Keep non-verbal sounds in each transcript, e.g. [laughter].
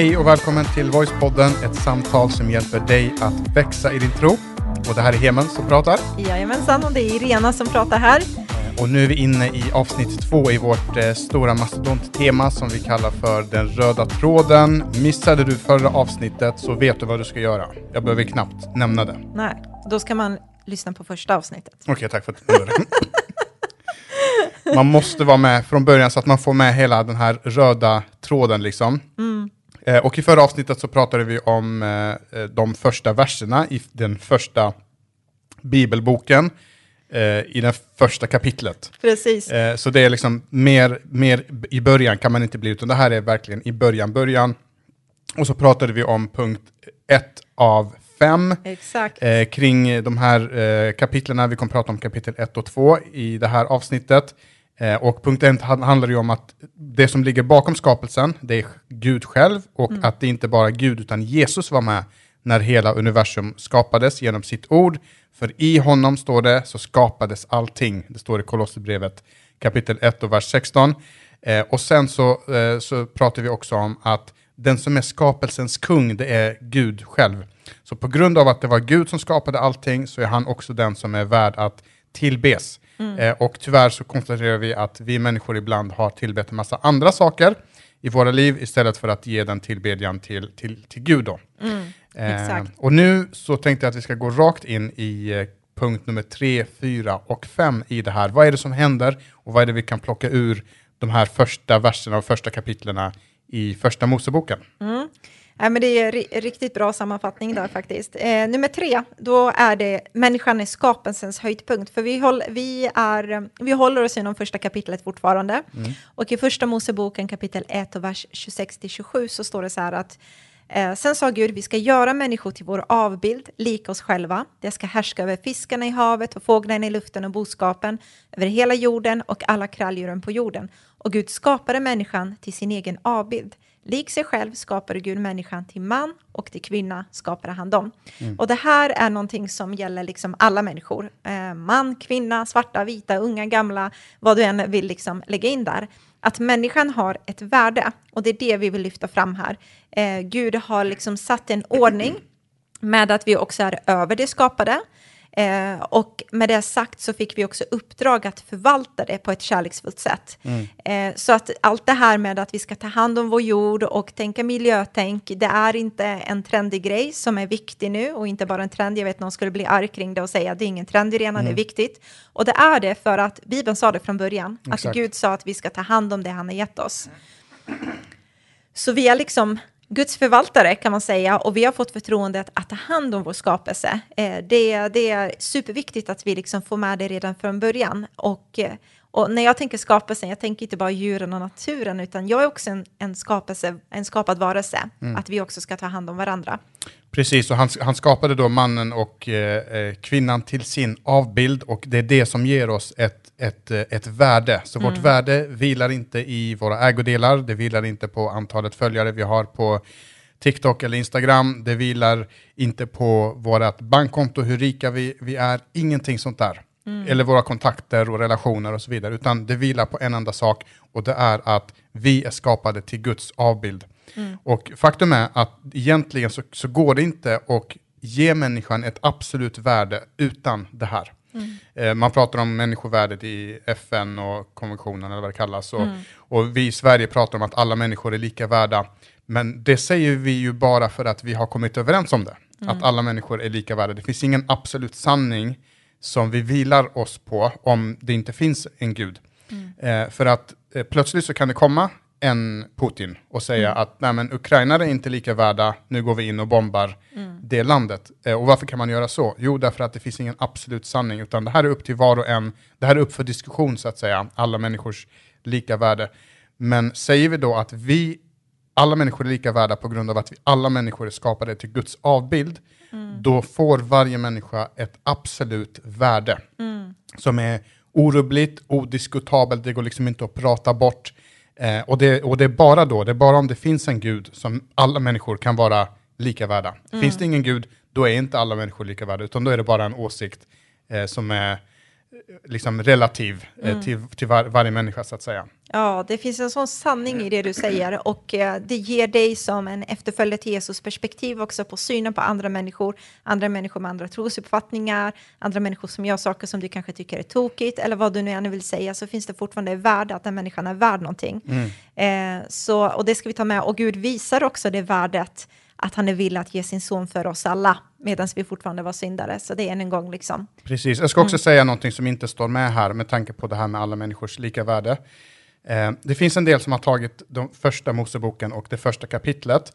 Hej och välkommen till Voicepodden, ett samtal som hjälper dig att växa i din tro. Och det här är Hemen som pratar. Jajamensan, och det är Irena som pratar här. Och nu är vi inne i avsnitt två i vårt eh, stora mastodonttema som vi kallar för den röda tråden. Missade du förra avsnittet så vet du vad du ska göra. Jag behöver knappt nämna det. Nej, då ska man lyssna på första avsnittet. Okej, tack för att du nämnde det. Man måste vara med från början så att man får med hela den här röda tråden liksom. Eh, och i förra avsnittet så pratade vi om eh, de första verserna i den första bibelboken, eh, i det första kapitlet. Precis. Eh, så det är liksom mer, mer i början kan man inte bli, utan det här är verkligen i början, början. Och så pratade vi om punkt ett av fem Exakt. eh, kring de här eh, kapitlerna. Vi kommer prata om kapitel 1 och 2 i det här avsnittet. Eh, och punkt 1 handlar ju om att det som ligger bakom skapelsen, det är Gud själv och att det inte bara Gud utan Jesus var med när hela universum skapades genom sitt ord. För i honom står det, så skapades allting. Det står i Kolosserbrevet kapitel 1 och vers 16. Eh, och sen så, eh, så pratar vi också om att den som är skapelsens kung, det är Gud själv. Så på grund av att det var Gud som skapade allting så är han också den som är värd att tillbes. Eh, och tyvärr så konstaterar vi att vi människor ibland har tillbett en massa andra saker i våra liv istället för att ge den tillbedjan till, till, till Gud. Då. Eh, exakt. och nu så tänkte jag att vi ska gå rakt in i eh, punkt nummer tre, fyra och fem i det här. Vad är det som händer och vad är det vi kan plocka ur de här första verserna och första kapitlerna i första Moseboken? Nej, men det är ri- riktigt bra sammanfattning där faktiskt. Eh, nummer tre, då är det människan är skapelsens höjdpunkt. För vi, håll, vi, är, vi håller oss inom första kapitlet fortfarande. Och i första Moseboken kapitel 1 och vers 26-27 så står det så här att Eh, sen sa Gud, vi ska göra människor till vår avbild, lika oss själva. Det ska härska över fiskarna i havet och fåglarna i luften och boskapen, över hela jorden och alla kralldjuren på jorden. Och Gud skapade människan till sin egen avbild. Lik sig själv skapade Gud människan till man och till kvinna skapade han dem. Och det här är någonting som gäller liksom alla människor. Eh, man, kvinna, svarta, vita, unga, gamla, vad du än vill liksom lägga in där att människan har ett värde och det är det vi vill lyfta fram här. Eh, Gud har liksom satt en ordning med att vi också är över det skapade. Eh, och med det sagt så fick vi också uppdrag att förvalta det på ett kärleksfullt sätt. Eh, så att allt det här med att vi ska ta hand om vår jord och tänka miljötänk, det är inte en trendig grej som är viktig nu och inte bara en trend. Jag vet någon skulle bli arg kring det och säga att det är ingen trend Irena, det är viktigt. Och det är det för att Bibeln sa det från början, Exakt. att Gud sa att vi ska ta hand om det han har gett oss. Så vi är liksom Guds förvaltare kan man säga och vi har fått förtroendet att ta hand om vår skapelse. Eh, det, det är superviktigt att vi liksom får med det redan från början. Och, eh, och när jag tänker skapelsen, jag tänker inte bara djuren och naturen, utan jag är också en, en, skapelse, en skapad varelse. Att vi också ska ta hand om varandra. Precis, och han, han skapade då mannen och eh, eh, kvinnan till sin avbild och det är det som ger oss ett, ett, eh, ett värde. Så vårt värde vilar inte i våra ägodelar, det vilar inte på antalet följare vi har på TikTok eller Instagram, det vilar inte på vårt bankkonto, hur rika vi, vi är, ingenting sånt där. Eller våra kontakter och relationer och så vidare, utan det vilar på en enda sak och det är att vi är skapade till Guds avbild. Och faktum är att egentligen så, så går det inte att ge människan ett absolut värde utan det här. Eh, man pratar om människovärdet i FN och konventionen eller vad det kallas. Och, och vi i Sverige pratar om att alla människor är lika värda. Men det säger vi ju bara för att vi har kommit överens om det. Att alla människor är lika värda. Det finns ingen absolut sanning som vi vilar oss på om det inte finns en gud. Eh, för att eh, plötsligt så kan det komma en Putin och säga att Nej, men ukrainare är inte lika värda, nu går vi in och bombar det landet. Eh, och varför kan man göra så? Jo, därför att det finns ingen absolut sanning, utan det här är upp till var och en, det här är upp för diskussion så att säga, alla människors lika värde. Men säger vi då att vi, alla människor är lika värda på grund av att vi alla människor är skapade till Guds avbild, då får varje människa ett absolut värde som är orubbligt, odiskutabelt, det går liksom inte att prata bort. Eh, och, det, och det är bara då, det är bara om det finns en gud som alla människor kan vara lika värda. Finns det ingen gud, då är inte alla människor lika värda, utan då är det bara en åsikt eh, som är liksom relativ mm. till, till var, varje människa så att säga. Ja, det finns en sån sanning i det du säger och eh, det ger dig som en efterföljare till Jesus perspektiv också på synen på andra människor, andra människor med andra trosuppfattningar, andra människor som gör saker som du kanske tycker är tokigt eller vad du nu än vill säga så finns det fortfarande värde att den människan är värd någonting. Mm. Eh, så, och det ska vi ta med och Gud visar också det värdet att han är villig att ge sin son för oss alla medan vi fortfarande var syndare. Så det är en gång liksom. Precis, jag ska också mm. säga någonting som inte står med här med tanke på det här med alla människors lika värde. Eh, det finns en del som har tagit de första Moseboken och det första kapitlet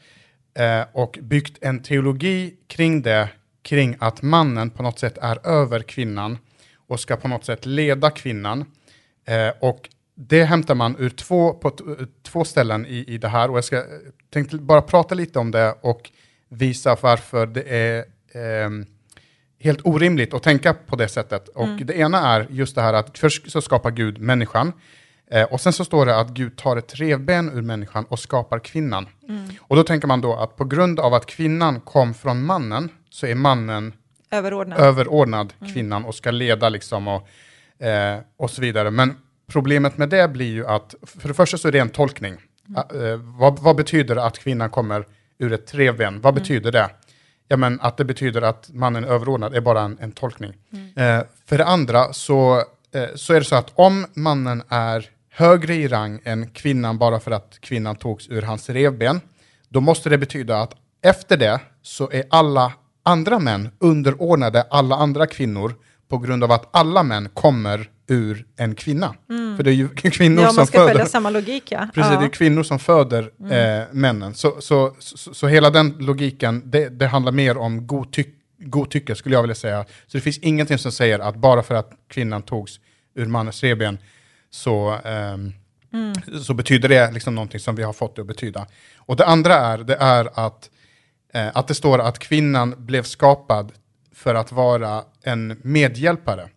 eh, och byggt en teologi kring det, kring att mannen på något sätt är över kvinnan och ska på något sätt leda kvinnan. Eh, och det hämtar man ur två, på två ställen i, i det här och jag ska, tänkte bara prata lite om det och visa varför det är eh, helt orimligt att tänka på det sättet. Och mm. det ena är just det här att först så skapar Gud människan eh, och sen så står det att Gud tar ett revben ur människan och skapar kvinnan. Mm. Och då tänker man då att på grund av att kvinnan kom från mannen så är mannen överordnad, överordnad mm. kvinnan och ska leda liksom och, eh, och så vidare. Men problemet med det blir ju att, för det första så är det en tolkning. Mm. Uh, vad, vad, betyder att kvinnan kommer ur ett revben? Vad mm. betyder det? Ja, men att det betyder att mannen är överordnad är bara en, en tolkning. Mm. Uh, för det andra så, uh, så är det så att om mannen är högre i rang än kvinnan bara för att kvinnan togs ur hans revben, då måste det betyda att efter det så är alla andra män underordnade alla andra kvinnor på grund av att alla män kommer ur en kvinna. Mm. För det är ju [laughs] kvinnor ja, som föder... följa samma logik, ja. Precis, ja. det är kvinnor som föder mm. eh, männen. Så, så, så, så, hela den logiken, det, det handlar mer om godtyck, godtycke, skulle jag vilja säga. Så det finns ingenting som säger att bara för att kvinnan togs ur mannens reben så, eh, mm. så betyder det liksom någonting som vi har fått det att betyda. Och det andra är, det är att, eh, att det står att kvinnan blev skapad för att vara en medhjälpare.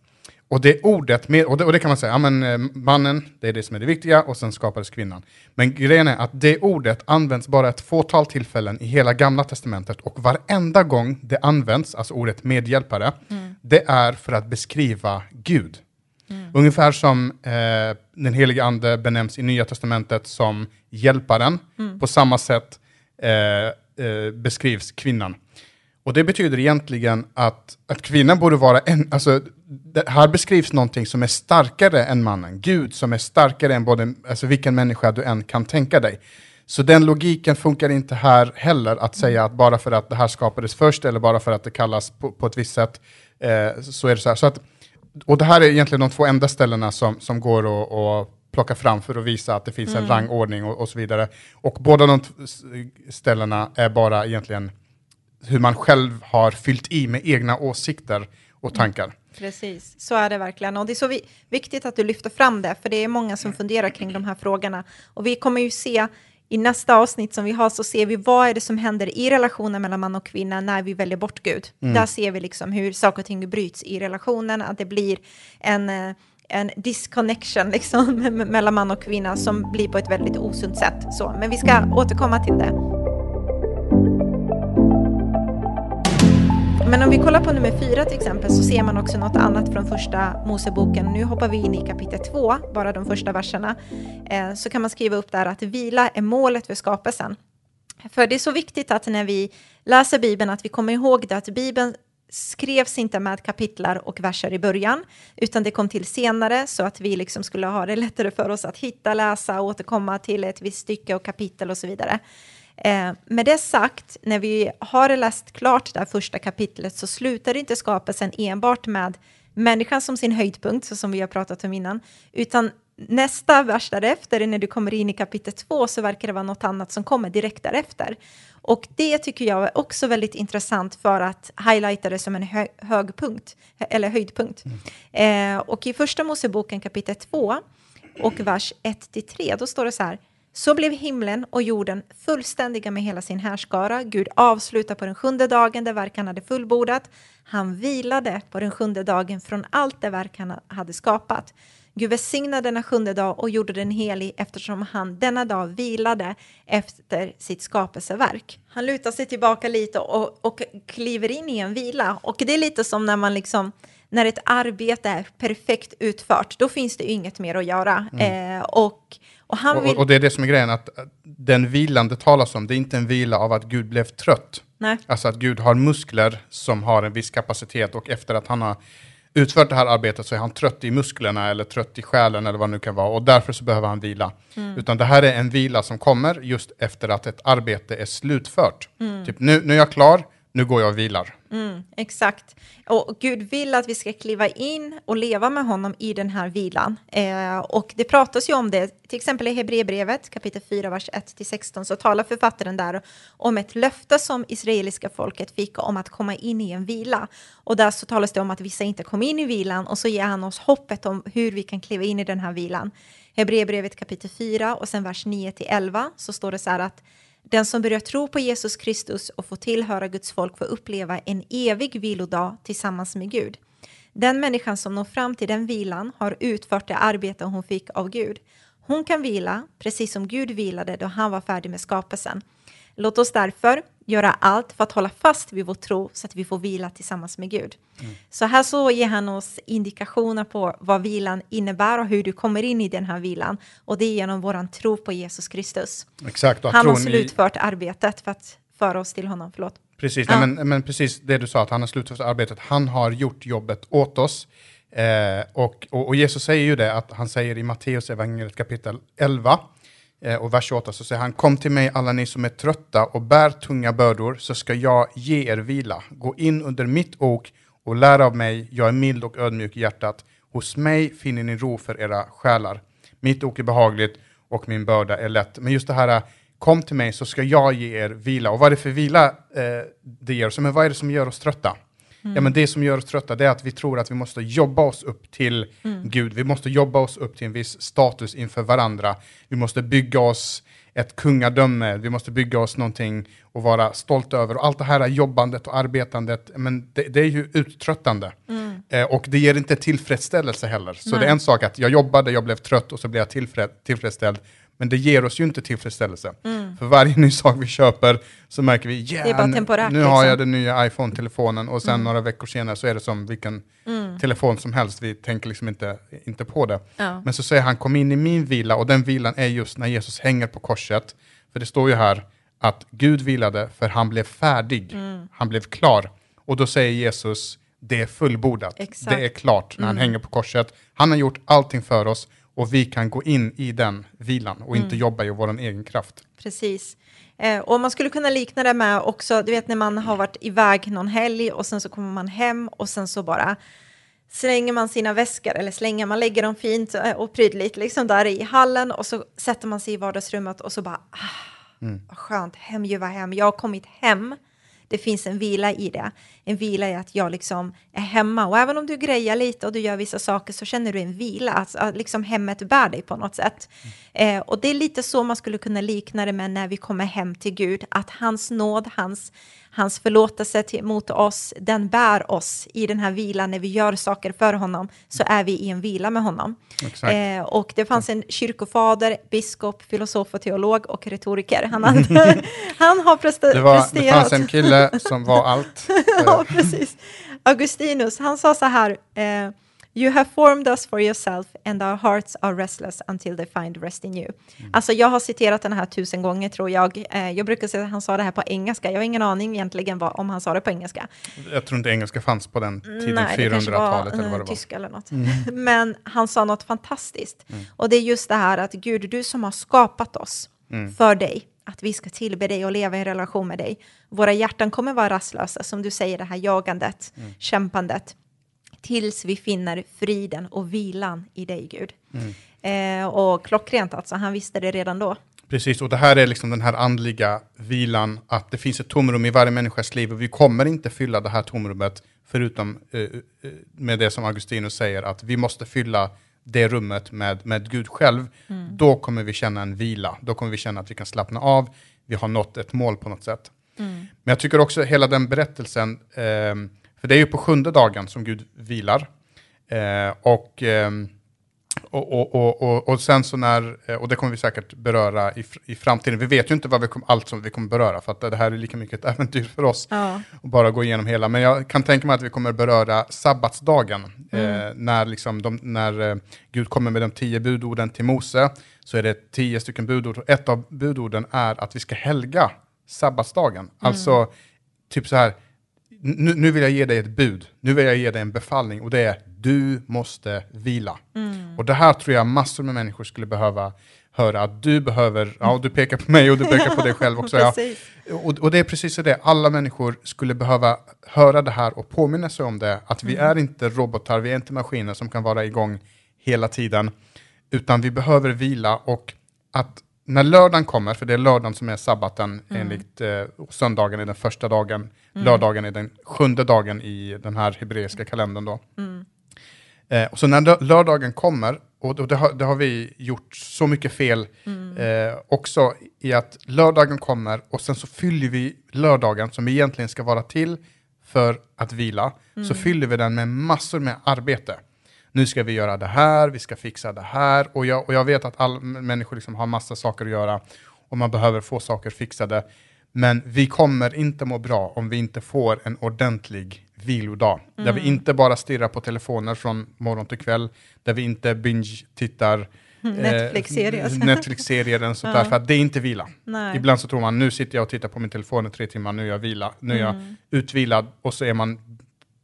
Och det ordet, och det, och det kan man säga, ja, men, eh, mannen, det är det som är det viktiga, och sen skapades kvinnan. Men grejen är att det ordet används bara ett fåtal tillfällen i hela gamla testamentet, och varenda gång det används, alltså ordet medhjälpare, mm. det är för att beskriva Gud. Mm. Ungefär som eh, den helige ande benämns i Nya Testamentet som hjälparen, mm. på samma sätt eh, eh, beskrivs kvinnan. Och det betyder egentligen att, att kvinnan borde vara en, alltså, här beskrivs någonting som är starkare än mannen. Gud som är starkare än både, alltså vilken människa du än kan tänka dig. Så den logiken funkar inte här heller, att säga att bara för att det här skapades först, eller bara för att det kallas på, på ett visst sätt, eh, så är det så här. Så att, och det här är egentligen de två enda ställena som, som går att plocka fram för att visa att det finns mm. en rangordning och, och så vidare. Och båda de ställena är bara egentligen hur man själv har fyllt i med egna åsikter och tankar. Mm. Precis, så är det verkligen. Och det är så vi, viktigt att du lyfter fram det, för det är många som funderar kring de här frågorna. Och vi kommer ju se i nästa avsnitt som vi har så ser vi vad är det som händer i relationen mellan man och kvinna när vi väljer bort Gud. Mm. Där ser vi liksom hur saker och ting bryts i relationen, att det blir en, eh, en disconnection liksom, [laughs] mellan man och kvinna som blir på ett väldigt osunt sätt. Så, men vi ska återkomma till det. Men om vi kollar på nummer fyra till exempel så ser man också något annat från första Moseboken. Nu hoppar vi in i kapitel två, bara de första verserna. Eh, så kan man skriva upp där att vila är målet för skapelsen. För det är så viktigt att när vi läser Bibeln att vi kommer ihåg det att Bibeln skrevs inte med kapitlar och verser i början, utan det kom till senare så att vi liksom skulle ha det [laughs] lättare för oss att hitta, läsa, återkomma till ett visst stycke och kapitel och så vidare. Eh, med det sagt, när vi har läst klart det här första kapitlet så slutar inte skapelsen enbart med människan som sin höjdpunkt, så som vi har pratat om innan, utan nästa vers därefter, när du kommer in i kapitel två, så verkar det vara något annat som kommer direkt därefter. Och det tycker jag är också väldigt intressant för att highlighta det som en hö högpunkt, eller höjdpunkt. Mm. Eh, och i första Moseboken kapitel 2 och vers 1-3, då står det så här, så blev himlen och jorden fullständiga med hela sin härskara. Gud avslutade på den sjunde dagen det verk han hade fullbordat. Han vilade på den sjunde dagen från allt det verk han hade skapat. Gud välsignade denna sjunde dag och gjorde den helig eftersom han denna dag vilade efter sitt skapelseverk. Han lutar sig tillbaka lite och, och kliver in i en vila. Och det är lite som när man liksom när ett arbete är perfekt utfört, då finns det inget mer att göra. Mm. Eh, och, och, han vill... och, och, det är det som är grejen, att den vilan det talas om, det är inte en vila av att Gud blev trött. Nej. Alltså att Gud har muskler som har en viss kapacitet och efter att han har utfört det här arbetet så är han trött i musklerna eller trött i själen eller vad det nu kan vara och därför så behöver han vila. Mm. Utan det här är en vila som kommer just efter att ett arbete är slutfört. Mm. Typ nu, nu är jag klar, nu går jag och vilar. Mm, exakt. Och Gud vill att vi ska kliva in och leva med honom i den här vilan. Eh, och det pratas ju om det, till exempel i Hebreerbrevet kapitel 4, vers 1-16, så talar författaren där om ett löfte som israeliska folket fick om att komma in i en vila. Och där så talas det om att vissa inte kom in i vilan och så ger han oss hoppet om hur vi kan kliva in i den här vilan. Hebreerbrevet kapitel 4 och sen vers 9-11 så står det så här att den som börjar tro på Jesus Kristus och får tillhöra Guds folk får uppleva en evig vilodag tillsammans med Gud. Den människan som når fram till den vilan har utfört det arbete hon fick av Gud. Hon kan vila, precis som Gud vilade då han var färdig med skapelsen. Låt oss därför göra allt för att hålla fast vid vår tro så att vi får vila tillsammans med Gud. Mm. Så här så ger han oss indikationer på vad vilan innebär och hur du kommer in i den här vilan. Och det är genom vår tro på Jesus Kristus. Exakt. Han har slutfört i... arbetet för att föra oss till honom. Förlåt. Precis, ja. nej, men, men, precis det du sa, att han har slutfört arbetet. Han har gjort jobbet åt oss. Eh, och, och, och, Jesus säger ju det, att han säger i Matteus evangeliet kapitel 11, Eh, Eh, och vers 28 så säger han, kom till mig alla ni som är trötta och bär tunga bördor, så ska jag ge er vila. Gå in under mitt ok och lär av mig, jag är mild och ödmjuk i hjärtat. Hos mig finner ni ro för era själar. Mitt ok är behagligt och min börda är lätt. Men just det här, eh, kom till mig så ska jag ge er vila. Och vad är det för vila eh, det ger oss? Men vad är det som gör oss trötta? Mm. Ja, men det som gör oss trötta det är att vi tror att vi måste jobba oss upp till mm. Gud. Vi måste jobba oss upp till en viss status inför varandra. Vi måste bygga oss ett kungadöme, vi måste bygga oss någonting och vara stolta över. Och allt det här jobbandet och arbetandet, men det, det är ju uttröttande. Mm. Eh, och det ger inte tillfredsställelse heller. Så Nej. det är en sak att jag jobbade, jag blev trött och så blev jag tillfred, tillfredsställd. Men det ger oss ju inte tillfredsställelse. Mm. För varje ny sak vi köper så märker vi, yeah, nu, nu har liksom. jag den nya iPhone-telefonen och sen mm. några veckor senare så är det som vilken mm. telefon som helst. Vi tänker liksom inte, inte på det. Ja. Men så säger han, kom in i min vila och den vilan är just när Jesus hänger på korset. För det står ju här att Gud vilade för han blev färdig, mm. han blev klar. Och då säger Jesus, det är fullbordat, Exakt. det är klart när han mm. hänger på korset. Han har gjort allting för oss och vi kan gå in i den vilan och mm. inte jobba i vår egen kraft. Precis. Eh, och man skulle kunna likna det med också, du vet när man har varit iväg någon helg och sen så kommer man hem och sen så bara slänger man sina väskor, eller slänger, man lägger dem fint eh, och prydligt liksom där i hallen och så sätter man sig i vardagsrummet och så bara, ah, mm. vad skönt, hemljuva hem, jag har kommit hem det finns en vila i det. En vila i att jag liksom är hemma och även om du grejar lite och du gör vissa saker så känner du en vila, alltså att liksom hemmet bär dig på något sätt. Mm. Eh, och det är lite så man skulle kunna likna det med när vi kommer hem till Gud, att hans nåd, hans, hans förlåtelse till, mot oss, den bär oss i den här vilan när vi gör saker för honom, så är vi i en vila med honom. Eh, och det fanns en kyrkofader, biskop, filosof och teolog och retoriker. Han, hade, [laughs] han har presterat... Det, var, det fanns en kille som var allt. [laughs] ja, precis. Augustinus, han sa så här, eh, You have formed us for yourself and our hearts are restless until they find rest in you. Mm. Alltså jag har citerat den här tusen gånger tror jag. Eh, jag brukar säga att han sa det här på engelska. Jag har ingen aning egentligen vad, om han sa det på engelska. Jag tror inte engelska fanns på den tiden, 400-talet eller vad det var. Tyska eller något. Mm. [laughs] Men han sa något fantastiskt. Mm. Och det är just det här att Gud, du som har skapat oss mm. för dig, att vi ska tillbe dig och leva i en relation med dig. Våra hjärtan kommer vara rastlösa, som du säger, det här jagandet, mm. kämpandet tills vi finner friden och vilan i dig, Gud. Mm. Eh, och klockrent alltså, han visste det redan då. Precis, och det här är liksom den här andliga vilan, att det finns ett tomrum i varje människas liv och vi kommer inte fylla det här tomrummet förutom eh, eh med det som Augustinus säger, att vi måste fylla det rummet med, med Gud själv. Mm. Då kommer vi känna en vila, då kommer vi känna att vi kan slappna av, vi har nått ett mål på något sätt. Mm. Men jag tycker också hela den berättelsen, eh, för det är ju på sjunde dagen som Gud vilar. Eh, och, eh, Och, och, och, och, sen så när, eh, och det kommer vi säkert beröra i, i framtiden. Vi vet ju inte vad vi kom, allt som vi kommer beröra, för att det här är lika mycket ett [laughs] äventyr för oss. Ja. Och bara gå igenom hela. Men jag kan tänka mig att vi kommer beröra sabbatsdagen. Eh, när liksom de, när eh, Gud kommer med de tio budorden till Mose, så är det tio stycken budord. Och ett av budorden är att vi ska helga sabbatsdagen. Alltså, typ så här, nu, nu vill jag ge dig ett bud, nu vill jag ge dig en befallning och det är du måste vila. Och det här tror jag massor med människor skulle behöva höra, att du behöver, ja du pekar på mig och du pekar på dig [laughs] själv också. Ja. Och, och det är precis så det, alla människor skulle behöva höra det här och påminna sig om det, att vi är inte robotar, vi är inte maskiner som kan vara igång hela tiden, utan vi behöver vila och att när lördagen kommer, för det är lördagen som är sabbaten enligt eh, söndagen är den första dagen, lördagen är den sjunde dagen i den här hebreiska kalendern då. Eh, och så när lö- lördagen kommer, och, det, har, det har vi gjort så mycket fel eh, också i att lördagen kommer och sen så fyller vi lördagen som egentligen ska vara till för att vila, så fyller vi den med massor med arbete. Nu ska vi göra det här, vi ska fixa det här och jag, och jag vet att alla människor liksom har massa saker att göra och man behöver få saker fixade. Men vi kommer inte må bra om vi inte får en ordentlig vilodag. Där vi inte bara stirrar på telefoner från morgon till kväll, där vi inte binge-tittar eh, Netflix-serier. [laughs] Netflix-serier och sånt där, för att det är inte vila. Nej. Ibland så tror man, nu sitter jag och tittar på min telefon i tre timmar, nu är jag, vila, nu är jag Mm. utvilad och så är man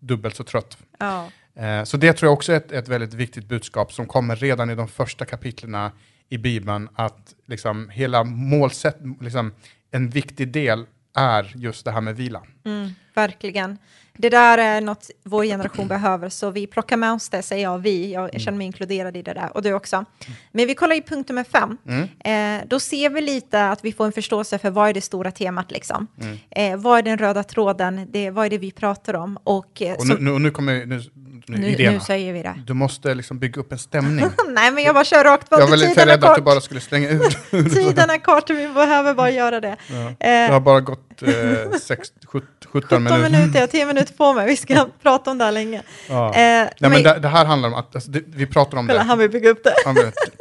dubbelt så trött. Ja. Eh, Så det tror jag också är ett, ett väldigt viktigt budskap som kommer redan i de första kapitlerna i Bibeln, att liksom hela målsätt, liksom en viktig del är just det här med vila. Mm, verkligen. Det där är något vår generation behöver, så vi plockar med oss det, säger jag, vi. Jag känner mig inkluderad i det där, och du också. Men vi kollar i punkt nummer fem. Eh, då ser vi lite att vi får en förståelse för vad är det stora temat, liksom. Eh, vad är den röda tråden, det, vad är det vi pratar om? Och, eh, Och nu, nu, och nu kommer nu, nu, nu, idéerna. nu säger vi det. Du måste liksom bygga upp en stämning. [laughs] Nej, men jag bara kör rakt på. jag var lite rädd att du bara skulle slänga [laughs] ur. Tiden är kort, vi behöver bara [laughs] göra det. Det Eh, har bara gått eh, sex, sjut- 17 17 minuter. minuter, jag har 10 minuter på mig. Vi ska prata om det här länge. Ja. Eh, Nej, men men- det, det här handlar om att, alltså, det, vi pratar om Kolla, det. han vill bygga upp det.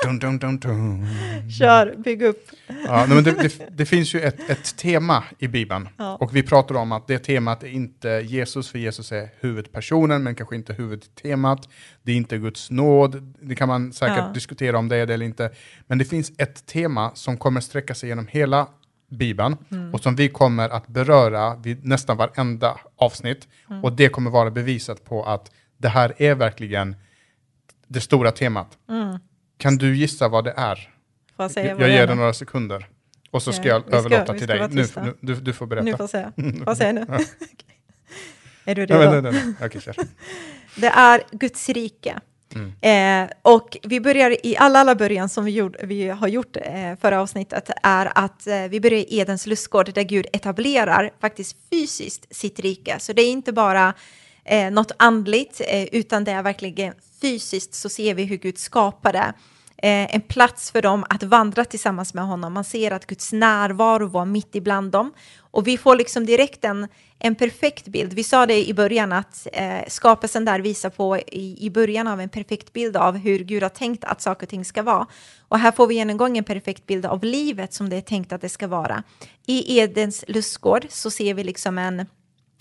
Dun, dun, dun, dun. Kör, bygg upp. Ja, men det, det, det finns ju ett, ett tema i Bibeln. Ja. Och vi pratar om att det temat är inte Jesus, för Jesus är huvudpersonen, men kanske inte huvudtemat. Det är inte Guds nåd. Det kan man säkert Ja. diskutera om det är det eller inte. Men det finns ett tema som kommer sträcka sig genom hela Bibeln Mm. och som vi kommer att beröra vid nästan varenda avsnitt. Mm. Och det kommer vara bevisat på att det här är verkligen det stora temat. Mm. Kan du gissa vad det är? Får jag säga Jag, jag ger dig några sekunder. Och så ska Ja, jag ska- överlåta vi till ska dig. Nu, nu, du, du får berätta. Nu får jag säga. Får jag säga nu? Är du Nej, redo? men, nej, nej, nej. Okej, kör. [laughs] Det är Guds rike. Mm. Eh, och vi börjar i alla, alla början som vi, gjorde, vi har gjort eh, förra avsnittet är att eh, vi börjar i Edens lustgård där Gud etablerar faktiskt fysiskt sitt rike. Så det är inte bara eh, något andligt eh, utan det är verkligen fysiskt så ser vi hur Gud skapade eh, Eh, en plats för dem att vandra tillsammans med honom. Man ser att Guds närvaro var mitt ibland dem. Och vi får liksom direkt en, en perfekt bild. Vi sa det i början att eh, skapelsen där visar på i, i början av en perfekt bild av hur Gud har tänkt att saker och ting ska vara. Och här får vi än en gång en perfekt bild av livet som det är tänkt att det ska vara. I Edens lustgård så ser vi liksom en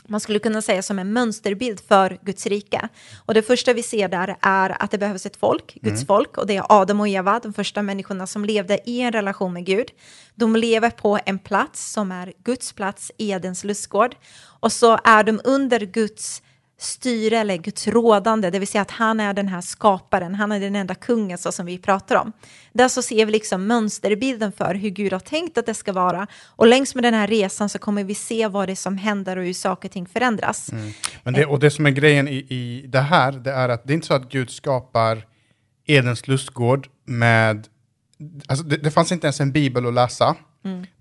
man skulle kunna säga som en mönsterbild för Guds rike. Och det första vi ser där är att det behövs ett folk, Guds folk, och det är Adam och Eva, de första människorna som levde i en relation med Gud. De lever på en plats som är Guds plats, Edens lustgård. Och så är de under Guds styre eller Guds rådande, det vill säga att han är den här skaparen, han är den enda kungen så som vi pratar om. Där så ser vi liksom mönsterbilden för hur Gud har tänkt att det ska vara och längs med den här resan så kommer vi se vad det är som händer och hur saker och ting förändras. Men det, och det som är grejen i, i det här, det är att det är inte så att Gud skapar Edens lustgård med... Alltså det, det fanns inte ens en bibel att läsa.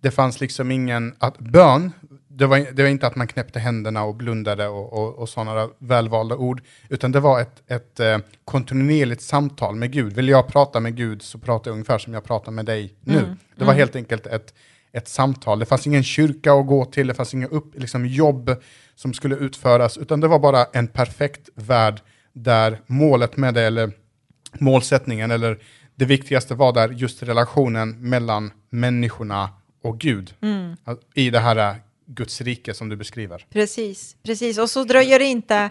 Det fanns liksom ingen... Att bön, det var, det var inte att man knäppte händerna och blundade och, och, och sådana välvalda ord, utan det var ett, ett eh, kontinuerligt samtal med Gud. Vill jag prata med Gud så pratar jag ungefär som jag pratar med dig nu. Det var helt enkelt ett, ett samtal. Det fanns ingen kyrka att gå till, det fanns inga upp, liksom, jobb som skulle utföras, utan det var bara en perfekt värld där målet med det, eller målsättningen, eller det viktigaste var där just relationen mellan människorna och Gud. Att- I det här Guds rike som du beskriver. Precis, precis. Och så dröjer det inte,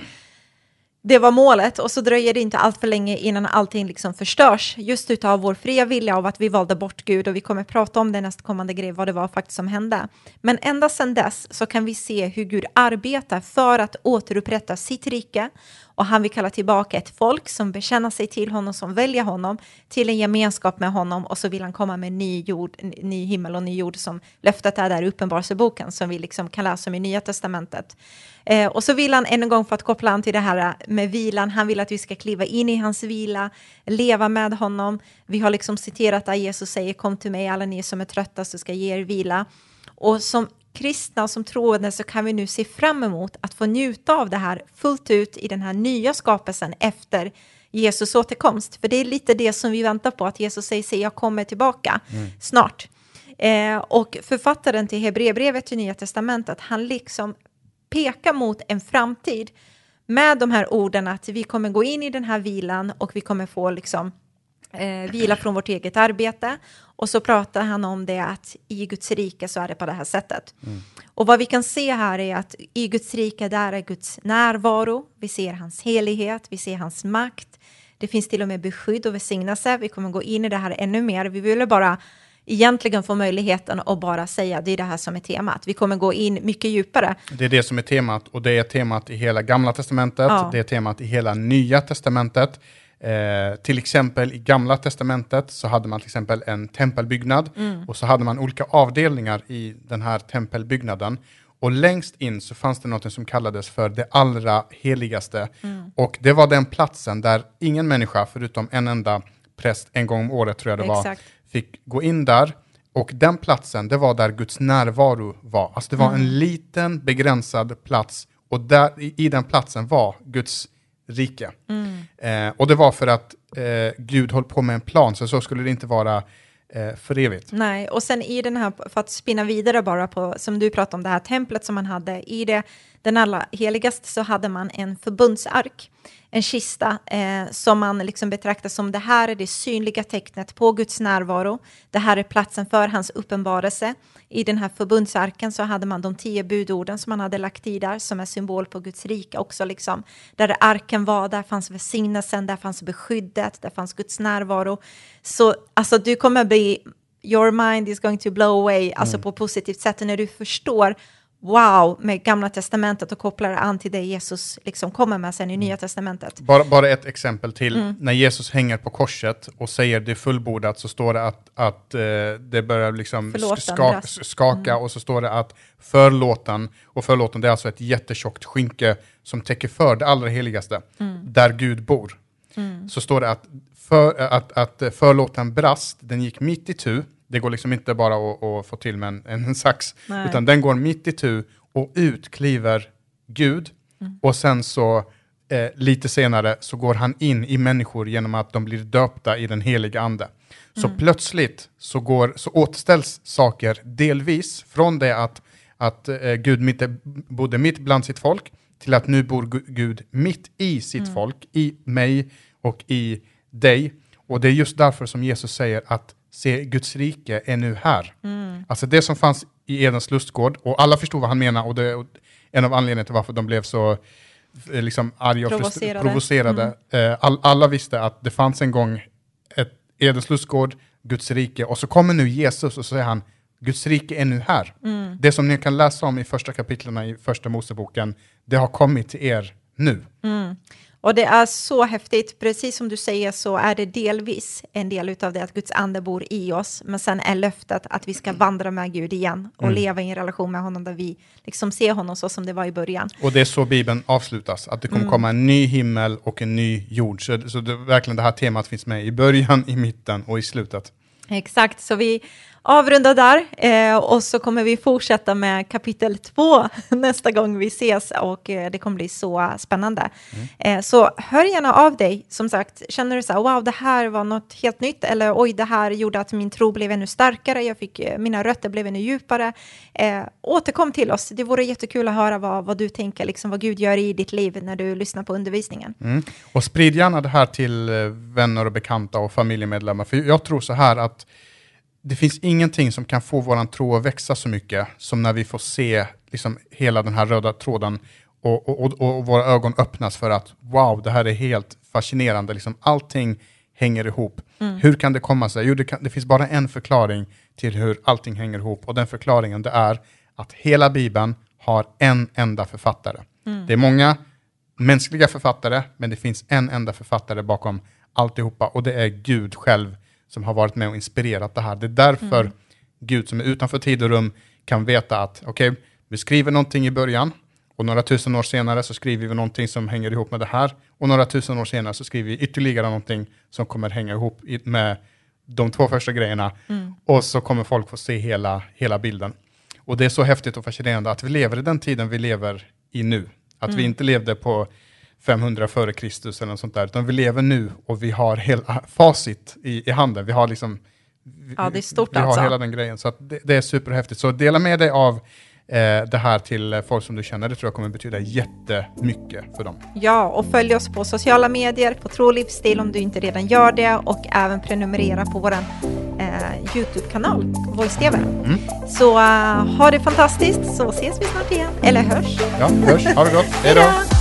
det var målet, och så dröjer det inte allt för länge innan allting liksom förstörs. Just utav vår fria vilja av att vi valde bort Gud och vi kommer prata om det nästkommande grej, vad det var faktiskt som hände. Men ända sedan dess så kan vi se hur Gud arbetar för att återupprätta sitt rike och han vill kalla tillbaka ett folk som bekänner sig till honom, som väljer honom, till en gemenskap med honom och så vill han komma med ny, jord, ny himmel och ny jord som löftet är där i Uppenbarelseboken som vi liksom kan läsa om i Nya Testamentet. Eh, och så vill han än en gång för att koppla an till det här med vilan, han vill att vi ska kliva in i hans vila, leva med honom. Vi har liksom citerat där Jesus säger kom till mig alla ni som är trötta så ska jag ge er vila. Och som kristna och som troende så kan vi nu se fram emot att få njuta av det här fullt ut i den här nya skapelsen efter Jesus återkomst. För det är lite det som vi väntar på, att Jesus säger sig jag kommer tillbaka snart. Eh, och författaren till Hebreerbrevet i Nya Testamentet, han liksom pekar mot en framtid med de här orden att vi kommer gå in i den här vilan och vi kommer få liksom eh, vila från vårt eget arbete. Och så pratar han om det att i Guds rike så är det på det här sättet. Och vad vi kan se här är att i Guds rike där är Guds närvaro, vi ser hans helighet, vi ser hans makt. Det finns till och med beskydd och välsignelse. Vi kommer gå in i det här ännu mer. Vi ville bara egentligen få möjligheten att bara säga det är det här som är temat. Vi kommer gå in mycket djupare. Det är det som är temat och det är temat i hela gamla testamentet, Ja. det är temat i hela nya testamentet. Eh, till exempel i gamla testamentet så hade man till exempel en tempelbyggnad och så hade man olika avdelningar i den här tempelbyggnaden. Och längst in så fanns det något som kallades för det allra heligaste. Och det var den platsen där ingen människa, förutom en enda präst en gång om året tror jag det var, Exakt. Fick gå in där. Och den platsen, det var där Guds närvaro var. Alltså det var en liten begränsad plats och där, i, i den platsen var Guds rike. Eh, och det var för att eh, Gud höll på med en plan, så så skulle det inte vara eh, för evigt. Nej, och sen i den här, för att spinna vidare bara på, som du pratade om, det här templet som man hade, i det, den allra heligaste så hade man en förbundsark, en kista eh, som man liksom betraktar som det här är det synliga tecknet på Guds närvaro. Det här är platsen för hans uppenbarelse. I den här förbundsarken så hade man de tio budorden som man hade lagt i där, som är symbol på Guds rike också. Liksom. Där arken var, där fanns välsignelsen, där fanns beskyddet, där fanns Guds närvaro. Så alltså, du kommer bli, your mind is going to blow away, alltså på ett positivt sätt, när du förstår wow med gamla testamentet och kopplar an till det Jesus liksom kommer med sen i nya testamentet. Bara, bara ett exempel till. När Jesus hänger på korset och säger det är fullbordat så står det att, att eh, det börjar liksom Förlåten ska, brast. skaka och så står det att förlåten, och förlåten det är alltså ett jättetjockt skynke som täcker för det allra heligaste, där Gud bor. Så står det att, för, att, att förlåten brast, den gick mitt i tu, det går liksom inte bara att, att få till med en, en sax, Nej. utan den går mitt i tu och ut kliver Gud och sen så eh, lite senare så går han in i människor genom att de blir döpta i den heliga ande. Så plötsligt så, går, så återställs saker delvis från det att, att eh, Gud mitt, bodde mitt bland sitt folk till att nu bor Gu- Gud mitt i sitt folk, i mig och i dig. Och det är just därför som Jesus säger att se Guds rike är nu här. Alltså det som fanns i Edens lustgård, och alla förstod vad han menar, och det är en av anledningarna till varför de blev så eh, liksom arga och Provocerade. provocerade. Eh, All, alla visste att det fanns en gång ett Edens lustgård, Guds rike, och så kommer nu Jesus och så säger han Guds rike är nu här. Det som ni kan läsa om i första kapitlen i första Moseboken, det har kommit till er nu. Och det är så häftigt, precis som du säger så är det delvis en del av det att Guds ande bor i oss, men sen är löftet att vi ska vandra med Gud igen och leva i en relation med honom där vi liksom ser honom så som det var i början. Och det är så Bibeln avslutas, att det kommer komma en ny himmel och en ny jord. Så, så det, verkligen det här temat finns med i början, i mitten och i slutet. Exakt, så vi, avrunda där eh, och så kommer vi fortsätta med kapitel två [laughs] nästa gång vi ses och eh, det kommer bli så spännande. Mm. Eh, så hör gärna av dig, som sagt, känner du så här, wow, det här var något helt nytt eller oj, det här gjorde att min tro blev ännu starkare, jag fick, mina rötter blev ännu djupare. Återkom till oss, det vore jättekul att höra vad, vad du tänker, liksom vad Gud gör i ditt liv när du lyssnar på undervisningen. Mm. Och sprid gärna det här till vänner och bekanta och familjemedlemmar, för jag tror så här att det finns ingenting som kan få vår tro att växa så mycket som när vi får se liksom, hela den här röda tråden och, och, och, och, våra ögon öppnas för att wow, det här är helt fascinerande. Liksom, allting hänger ihop. Mm. Hur kan det komma sig? Jo, det, kan, det, finns bara en förklaring till hur allting hänger ihop och den förklaringen det är att hela Bibeln har en enda författare. Mm. Det är många mänskliga författare, men det finns en enda författare bakom alltihopa och det är Gud själv som har varit med och inspirerat det här. Det är därför mm. Gud som är utanför tid och rum kan veta att okej, okay, vi skriver någonting i början och några tusen år senare så skriver vi någonting som hänger ihop med det här och några tusen år senare så skriver vi ytterligare någonting som kommer hänga ihop med de två första grejerna mm. och så kommer folk få se hela, hela bilden. Och det är så häftigt och fascinerande att vi lever i den tiden vi lever i nu. Att mm. vi inte levde på 500 före Kristus eller något sånt där, utan vi lever nu och vi har hela facit i, i handen. Vi har liksom Ja, det är stort vi, vi alltså. har hela den grejen, så det, det, är superhäftigt. Så dela med dig av eh, det här till folk som du känner, det tror jag kommer betyda jättemycket för dem. Ja, och följ oss på sociala medier, på Tro livsstil om du inte redan gör det och även prenumerera på vår eh, YouTube-kanal, Voice TV. Mm. Så uh, ha det fantastiskt så ses vi snart igen, eller hörs. Ja, hörs. Ha det gott. Hej då.